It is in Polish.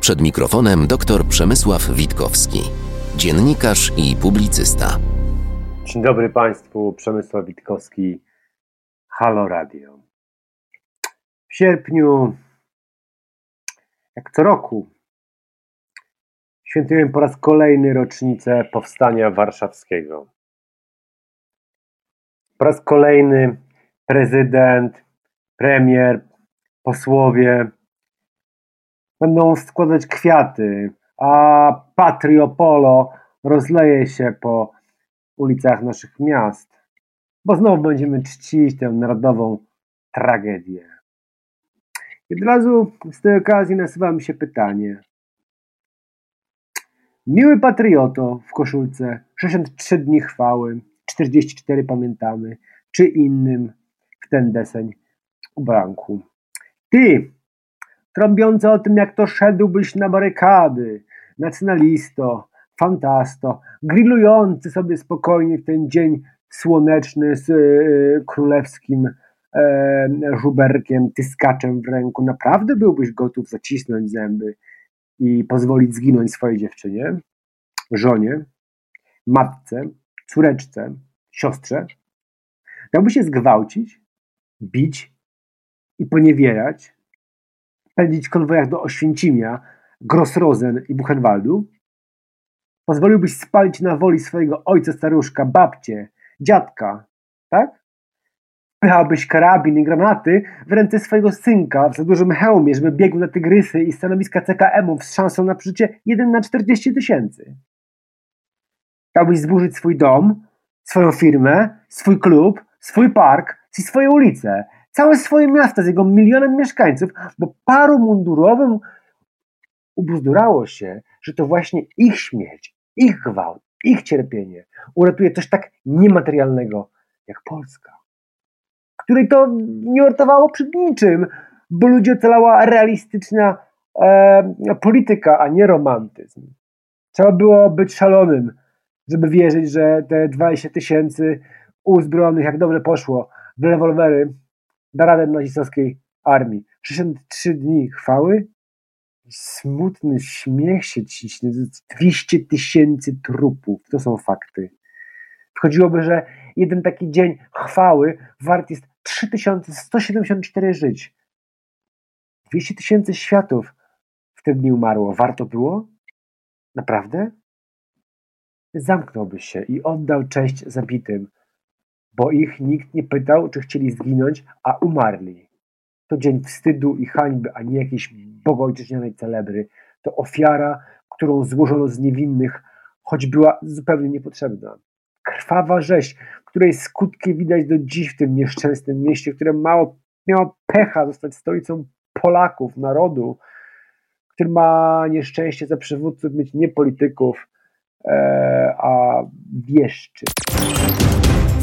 Przed mikrofonem dr Przemysław Witkowski, dziennikarz i publicysta. Dzień dobry Państwu, Przemysław Witkowski, Halo Radio. W sierpniu, jak co roku, świętujemy po raz kolejny rocznicę Powstania Warszawskiego. Po raz kolejny prezydent, premier, posłowie będą składać kwiaty, a patriopolo rozleje się po ulicach naszych miast, bo znowu będziemy czcić tę narodową tragedię. I od razu z tej okazji nasuwa mi się pytanie. Miły patrioto w koszulce, 63 dni chwały, 44 pamiętamy, czy innym w ten deseń ubranku. Ty, trąbiący o tym, jak to szedłbyś na barykady, nacjonalisto, fantasto, grillujący sobie spokojnie w ten dzień słoneczny z y, królewskim e, żuberkiem, tyskaczem w ręku, naprawdę byłbyś gotów zacisnąć zęby i pozwolić zginąć swojej dziewczynie, żonie, matce, córeczce, siostrze? Dałby się zgwałcić, bić i poniewierać, pędzić w konwojach do Oświęcimia, Grossrosen i Buchenwaldu? Pozwoliłbyś spalić na woli swojego ojca staruszka, babcie, dziadka, tak? Wpychałbyś karabin i granaty w ręce swojego synka w za dużym hełmie, żeby biegł na tygrysy i stanowiska CKM-ów z szansą na przeżycie 1 na 40 tysięcy. Dałbyś zburzyć swój dom, swoją firmę, swój klub, swój park i swoje ulice, całe swoje miasto z jego milionem mieszkańców, bo paru mundurowym ubzdurało się, że to właśnie ich śmierć, ich gwałt, ich cierpienie uratuje coś tak niematerialnego jak Polska, której to nie uratowało przed niczym, bo ludzie ocalała realistyczna e, polityka, a nie romantyzm. Trzeba było być szalonym, żeby wierzyć, że te 20 tysięcy uzbrojonych, jak dobrze poszło, w rewolwery da radę nazistowskiej armii. 63 dni chwały smutny śmiech się ciśnie. 200 tysięcy trupów. To są fakty. Wchodziłoby, że jeden taki dzień chwały wart jest 3174 żyć. 200 tysięcy światów w ten dni umarło. Warto było? Naprawdę? Zamknąłby się i oddał cześć zabitym, bo ich nikt nie pytał, czy chcieli zginąć, a umarli. To dzień wstydu i hańby, a nie jakiejś bogojczyźnianej celebry. To ofiara, którą złożono z niewinnych, choć była zupełnie niepotrzebna. Krwawa rzeź, której skutki widać do dziś w tym nieszczęsnym mieście, które mało, miało pecha zostać stolicą Polaków, narodu, który ma nieszczęście za przywódców mieć nie polityków, e, a wieszczy.